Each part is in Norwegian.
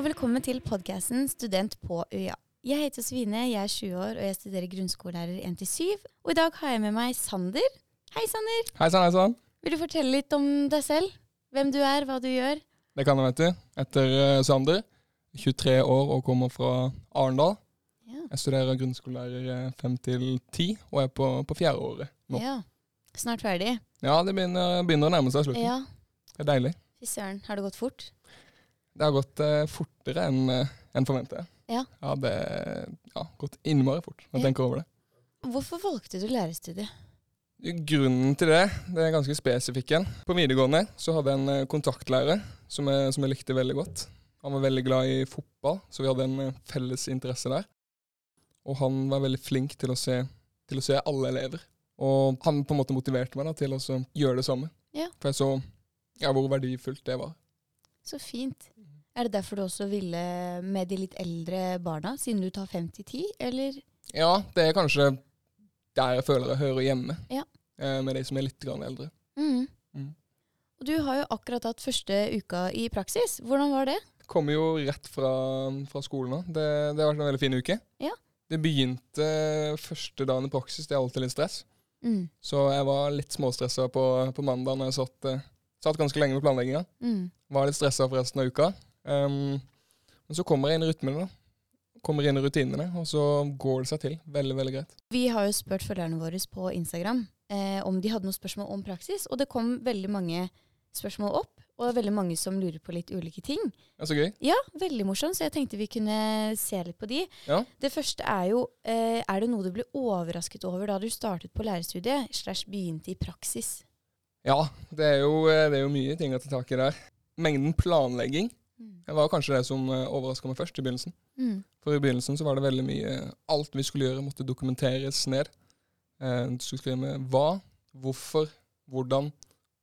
og velkommen til podkasten Student på UiA. Jeg heter Svine, jeg er 20 år og jeg studerer grunnskolelærer 1-7. Og i dag har jeg med meg Sander. Hei, Sander. Hei sann, hei sann. Vil du fortelle litt om deg selv? Hvem du er, hva du gjør? Det kan jeg, vet du. Etter eh, Sander. 23 år og kommer fra Arendal. Ja. Jeg studerer grunnskolelærer 5 10 og er på, på fjerde året nå. ja. Snart ferdig. Ja, det begynner, begynner å nærme seg slutten. Ja. Det er deilig. Fy søren, har det gått fort? Det har gått eh, fortere enn eh, enn forventet. Ja. Ja, det har gått innmari fort når jeg tenker over det. Hvorfor valgte du lærerstudiet? Grunnen til det det er ganske spesifikk en. På videregående så hadde jeg en eh, kontaktlærer som jeg, som jeg likte veldig godt. Han var veldig glad i fotball, så vi hadde en eh, felles interesse der. Og han var veldig flink til å se, til å se alle elever. Og han på en måte motiverte meg da, til å gjøre det samme. Ja. For jeg så ja, hvor verdifullt det var. Så fint. Er det derfor du også ville med de litt eldre barna, siden du tar fem til 10, eller? Ja, det er kanskje der jeg føler jeg hører hjemme, Ja. eh, med de som er litt eldre. Mm. Mm. Og du har jo akkurat hatt første uka i praksis. Hvordan var det? Kommer jo rett fra, fra skolen nå. Det, det har vært en veldig fin uke. Ja. Det begynte første dagen i praksis, det er alltid litt stress. Mm. Så jeg var litt småstressa på, på mandag når jeg satt, eh, satt ganske lenge med planlegginga. Mm. Var litt stressa for resten av uka. Um, men så kommer jeg inn i rytmene, da. Kommer inn i rutinene, og så går det seg til. Veldig, veldig greit. Vi har jo spurt følgerne våre på Instagram eh, om de hadde noen spørsmål om praksis, og det kom veldig mange spørsmål opp. Og det er veldig mange som lurer på litt ulike ting. Det er så gøy. Ja, veldig morsomt, så jeg tenkte vi kunne se litt på de. Ja. Det første er jo eh, Er det noe du ble overrasket over da du startet på lærerstudiet, slash begynte i praksis? Ja, det er, jo, eh, det er jo mye ting å ta tak i der. Mengden planlegging. Det var kanskje det som overraska meg først i begynnelsen. Mm. For i begynnelsen så var det veldig mye Alt vi skulle gjøre, måtte dokumenteres ned. Eh, du skulle skrive med hva, hvorfor, hvordan,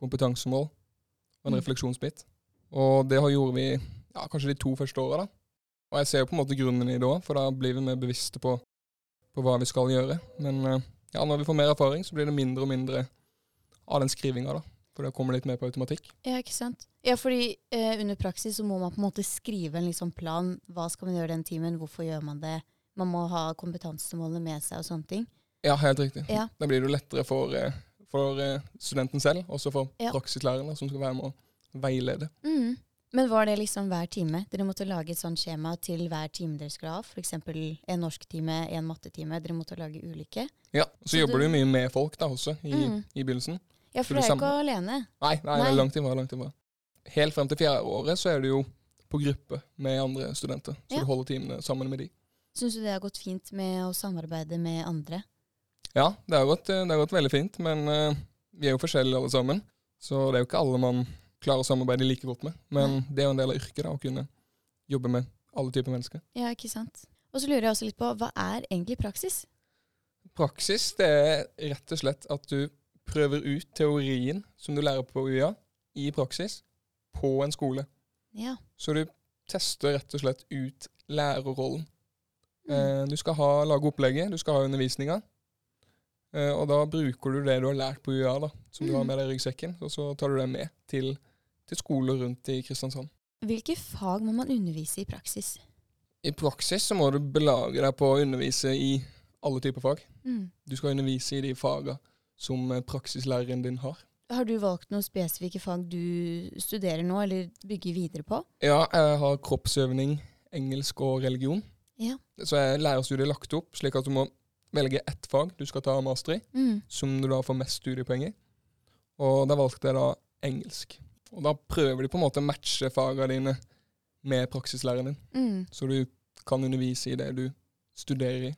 kompetansemål og en Mm. refleksjonsbit. Og det har gjorde vi ja, kanskje de to første åra. da. Og jeg ser jo på en måte grunnen i det òg, for da blir vi mer bevisste på, på hva vi skal gjøre. Men eh, ja, når vi får mer erfaring, så blir det mindre og mindre av den skrivinga. da. For det kommer litt mer på automatikk. Ja, ikke sant? Ja, fordi eh, under praksis så må man på en måte skrive en liksom plan. Hva skal man gjøre den timen? Hvorfor gjør man det? Man må ha kompetansemålene med seg og sånne ting. Ja, helt riktig. Ja. Da blir det jo lettere for, eh, for eh, studenten selv, også for Ja. praksislærerne som skal være med å veilede. Mm. Men var det liksom hver time? Dere måtte lage et sånt skjema til hver time dere skulle ha? F.eks. en norsktime, en mattetime. Dere måtte lage ulike? Ja, Så Så jobber du- du mye med folk da også, i, Mm. i begynnelsen. Ja, for du er ikke alene. Nei, nei, Nei. langt ifra. langt ifra. Helt frem til fjerde året så er du jo på gruppe med andre studenter. Så Ja. du holder timene sammen med de. Syns du det har gått fint med å samarbeide med andre? Ja, det har gått, det har gått veldig fint, men uh, vi er jo forskjellige alle sammen. Så det er jo ikke alle man klarer å samarbeide like godt med. Men det er jo en del av yrket da, å kunne jobbe med alle typer mennesker. Ja, ikke sant. Og så lurer jeg også litt på, hva er egentlig praksis? Praksis det er rett og slett at du prøver ut teorien som du lærer på UiA, i praksis, på en skole. Ja. Så du tester rett og slett ut lærerrollen. Mm. Eh, du skal ha, lage opplegget, du skal ha undervisninga. Eh, og da bruker du det du har lært på UiA, da, som du har Mm. med deg i ryggsekken, og så tar du det med til, til skoler rundt i Kristiansand. Hvilke fag må man undervise i praksis? I praksis så må du belage deg på å undervise i alle typer fag. Mm. Du skal undervise i de faga som eh, praksislæreren din har. Har du valgt noen spesifikke fag du studerer nå, eller bygger videre på? Ja, jeg har kroppsøvning, engelsk og religion. Ja. Så er lærerstudiet lagt opp slik at du må velge ett fag du skal ta master i, Mm. som du da får mest studiepoeng i. Og da valgte jeg da engelsk. Og da prøver de på en måte å matche fagene dine med praksislæreren din, Mm. så du kan undervise i det du studerer i.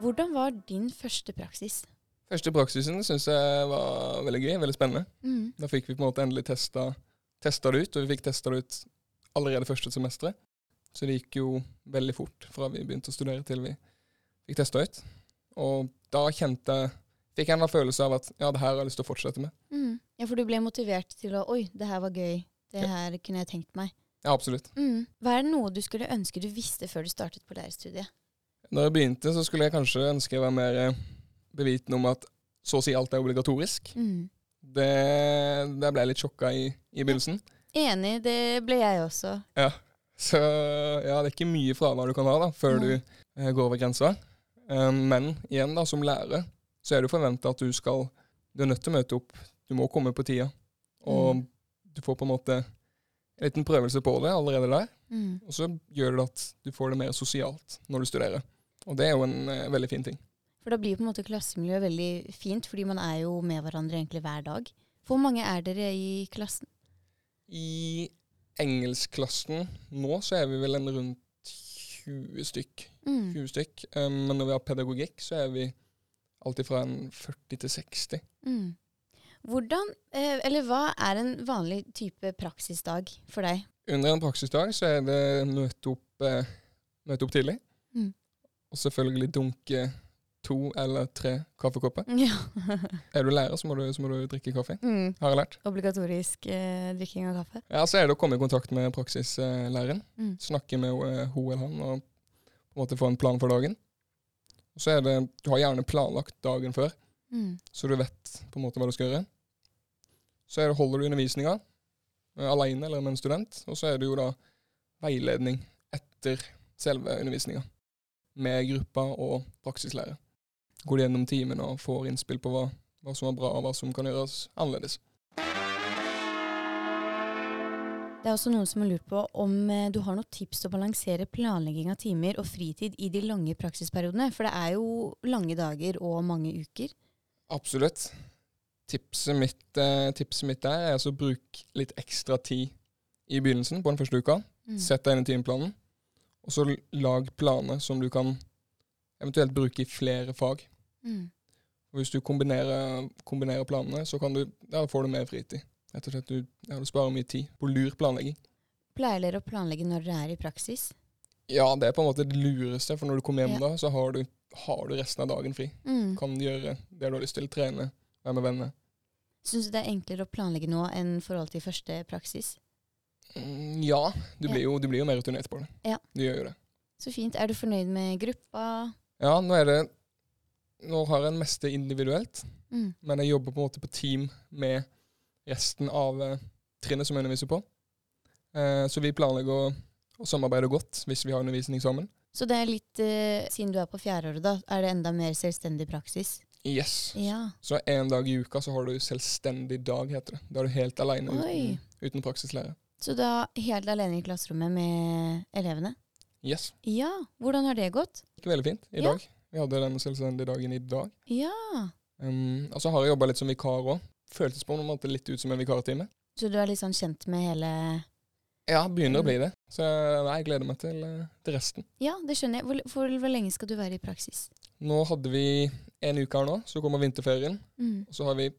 Hvordan var din første praksis? Første praksisen syns jeg var veldig gøy, veldig spennende. Mm. Da fikk vi på en måte endelig testa, testa det ut, og vi fikk testa det ut allerede første semesteret. Så det gikk jo veldig fort fra vi begynte å studere til vi fikk testa ut. Og da kjente jeg Fikk jeg en følelse av at ja, det her har jeg lyst til å fortsette med. Mm. Ja, for du ble motivert til å Oi, det her var gøy. Det her kunne jeg tenkt meg. Ja, absolutt. Mm. Hva er det noe du skulle ønske du visste før du startet på lærerstudiet? Når jeg begynte, så skulle jeg kanskje ønske jeg var mer eh, bevitende om at så å si alt er obligatorisk. Mm. Det, det ble jeg litt sjokka i i begynnelsen. Enig, det ble jeg også. Så ja, det er ikke mye fravær du kan ha da, før Nei. du eh, går over grensa. Um, men igjen, da, som lærer, så er det forventa at du skal Du er nødt til å møte opp. Du må komme på tida. Og Mm. du får på en måte en liten prøvelse på det allerede der. Mm. Og så gjør det at du får det mer sosialt når du studerer. Og det er jo en eh, veldig fin ting. For da blir på en måte klassemiljøet veldig fint, fordi man er jo med hverandre egentlig hver dag. Hvor mange er dere i klassen? I engelskklassen nå så er vi vel en rundt 20 stykk. Mm. 20 stykk. Um, men når vi har pedagogikk, så er vi alltid fra en 40 til 60. Mm. Hvordan, eh, eller hva er en vanlig type praksisdag for deg? Under en praksisdag så er det møte opp, eh, møte opp tidlig. Og selvfølgelig dunke to eller tre kaffekopper. Ja. Er du lærer, så må du, så må du drikke kaffe. Mm. Har jeg lært. Obligatorisk eh, drikking av kaffe. Ja, Så er det å komme i kontakt med praksislæreren. Mm. Snakke med eh, hun eller han og på en måte få en plan for dagen. Og så er det, Du har gjerne planlagt dagen før, Mm. så du vet på en måte hva du skal gjøre. Så det, holder du undervisninga aleine alene eller med en student, og så er det jo da veiledning etter selve undervisninga. Med gruppa og praksislærer. Går gjennom timen og får innspill på hva, hva som er bra, og hva som kan gjøres annerledes. Det er også noen som har lurt på om eh, du har noen tips til å balansere planlegging av timer og fritid i de lange praksisperiodene. For det er jo lange dager og mange uker. Absolutt. Tipset mitt, eh, tipset mitt der er altså å bruke litt ekstra tid i begynnelsen på den første uka. Mm. Sett deg inn i timeplanen, og så lag planer som du kan eventuelt bruke i flere fag. Mm. Og hvis du kombinerer, kombinerer planene, så kan du, ja, får du mer fritid. Rett og slett, du, ja, du sparer mye tid på lur planlegging. Pleier dere å planlegge når dere er i praksis? Ja, det er på en måte det lureste, for når du kommer hjem Ja. da, så har du, har du resten av dagen fri. Mm. Kan gjøre det du har lyst til, trene, være med venner. Syns du det er enklere å planlegge nå enn forhold til første praksis? Mm, ja, du blir, jo, du blir jo mer rutinert på det. Ja. Du gjør jo det. Så fint. Er du fornøyd med gruppa? Ja, nå er det Nå har jeg en meste individuelt, Mm. men jeg jobber på en måte på team med resten av eh, trinnet som jeg underviser på. Eh, så vi planlegger å, å samarbeide godt hvis vi har undervisning sammen. Så det er litt, eh, siden du er på fjerdeåret, da, er det enda mer selvstendig praksis? Yes. Ja. Så en dag i uka så har du selvstendig dag, heter det. Da er du helt alene uten, uten praksislærer. Så da helt alene i klasserommet med elevene? Yes. Ja. Hvordan har det gått? Gikk veldig fint i Ja. dag. Vi hadde den selvstendige dagen i dag. Ja. Um, og så har jeg jobba litt som vikar òg. Føltes på en måte litt ut som en vikartime. Så du er litt sånn kjent med hele Ja, begynner å Mm. bli det. Så nei, jeg gleder meg til, eh, til resten. Ja, det skjønner jeg. Hvor, for hvor lenge skal du være i praksis? Nå hadde vi en uke her nå, så kommer vinterferien. Mm. Og så har vi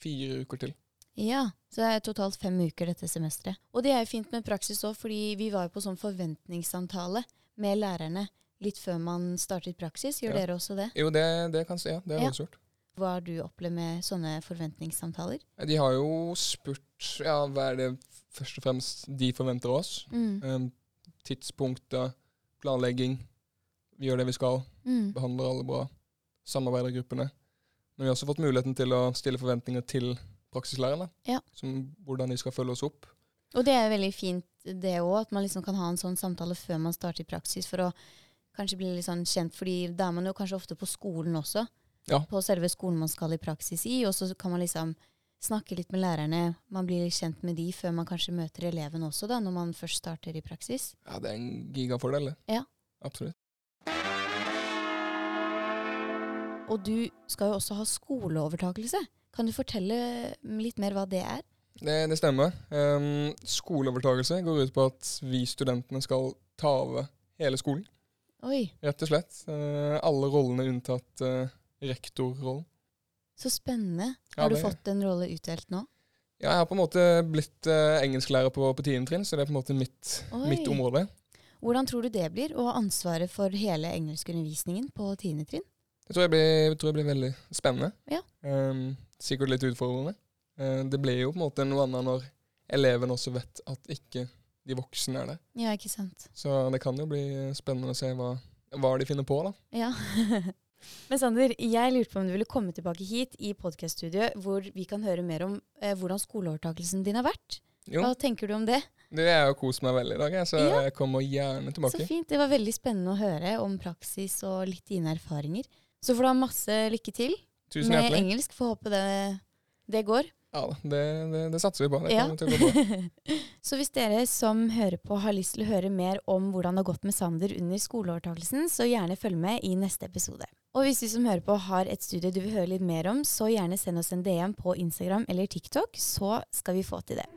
fire uker til. Ja, så det er totalt fem uker dette semesteret. Og det er jo fint med praksis òg, fordi vi var jo på sånn forventningssamtale med lærerne litt før man startet praksis. Gjør Ja. dere også det? Jo, det, det kan jeg. Ja, det har Ja. også gjort. Hva har du opplevd med sånne forventningssamtaler? De har jo spurt ja, hva er det først og fremst de forventer av oss. Mm. Um, tidspunkter, planlegging. Vi gjør det vi skal. Mm. Behandler alle bra. Samarbeider gruppene. Men vi har også fått muligheten til å stille forventninger til praksislærerne. Ja. Som hvordan de skal følge oss opp. Og det er veldig fint det òg, at man liksom kan ha en sånn samtale før man starter i praksis, for å kanskje bli litt sånn kjent, fordi da er man jo kanskje ofte på skolen også. Ja. På selve skolen man skal i praksis i, og så kan man liksom snakke litt med lærerne. Man blir litt kjent med de før man kanskje møter elevene også, da, når man først starter i praksis. Ja, det er en gigafordel, det. Ja. Absolutt. Og du skal jo også ha skoleovertakelse. Kan du fortelle litt mer hva det er? Det, det stemmer. Um, skoleovertagelse går ut på at vi studentene skal ta over hele skolen, Oi, rett og slett. Uh, alle rollene unntatt uh, rektorrollen. så spennende. Ja, Har du fått en rolle utdelt nå? Ja, jeg har på en måte blitt uh, engelsklærer på, på tiende trinn, så det er på en måte mitt, mitt område. Hvordan tror du det blir å ha ansvaret for hele engelskundervisningen på tiende trinn? Jeg tror jeg blir, tror jeg blir veldig spennende. Ja. Um, sikkert litt utfordrende. Uh, det blir jo på en måte noe annet når eleven også vet at ikke de voksne er der. Ja, ikke sant. Så det kan jo bli spennende å se hva, hva de finner på, da. Ja. Men Sander, jeg lurte på om du ville komme tilbake hit i podkaststudioet, hvor vi kan høre mer om eh, hvordan skoleovertakelsen din har vært. Jo. Hva tenker du om det? Det Jeg har kost meg veldig i dag, så Ja. jeg kommer gjerne Så tilbake. fint. Det var veldig spennende å høre om praksis og litt dine erfaringer. Så får du ha masse lykke til Tusen med hjertelig. engelsk. Får håpe det, det går. Ja, det, det, det satser vi på. Det Ja. til å gå bra. Så hvis dere som hører på har lyst til å høre mer om hvordan det har gått med Sander under skoleovertakelsen, så gjerne følg med i neste episode. Og hvis du som hører på har et studie du vil høre litt mer om, så gjerne send oss en DM på Instagram eller TikTok, så skal vi få til det.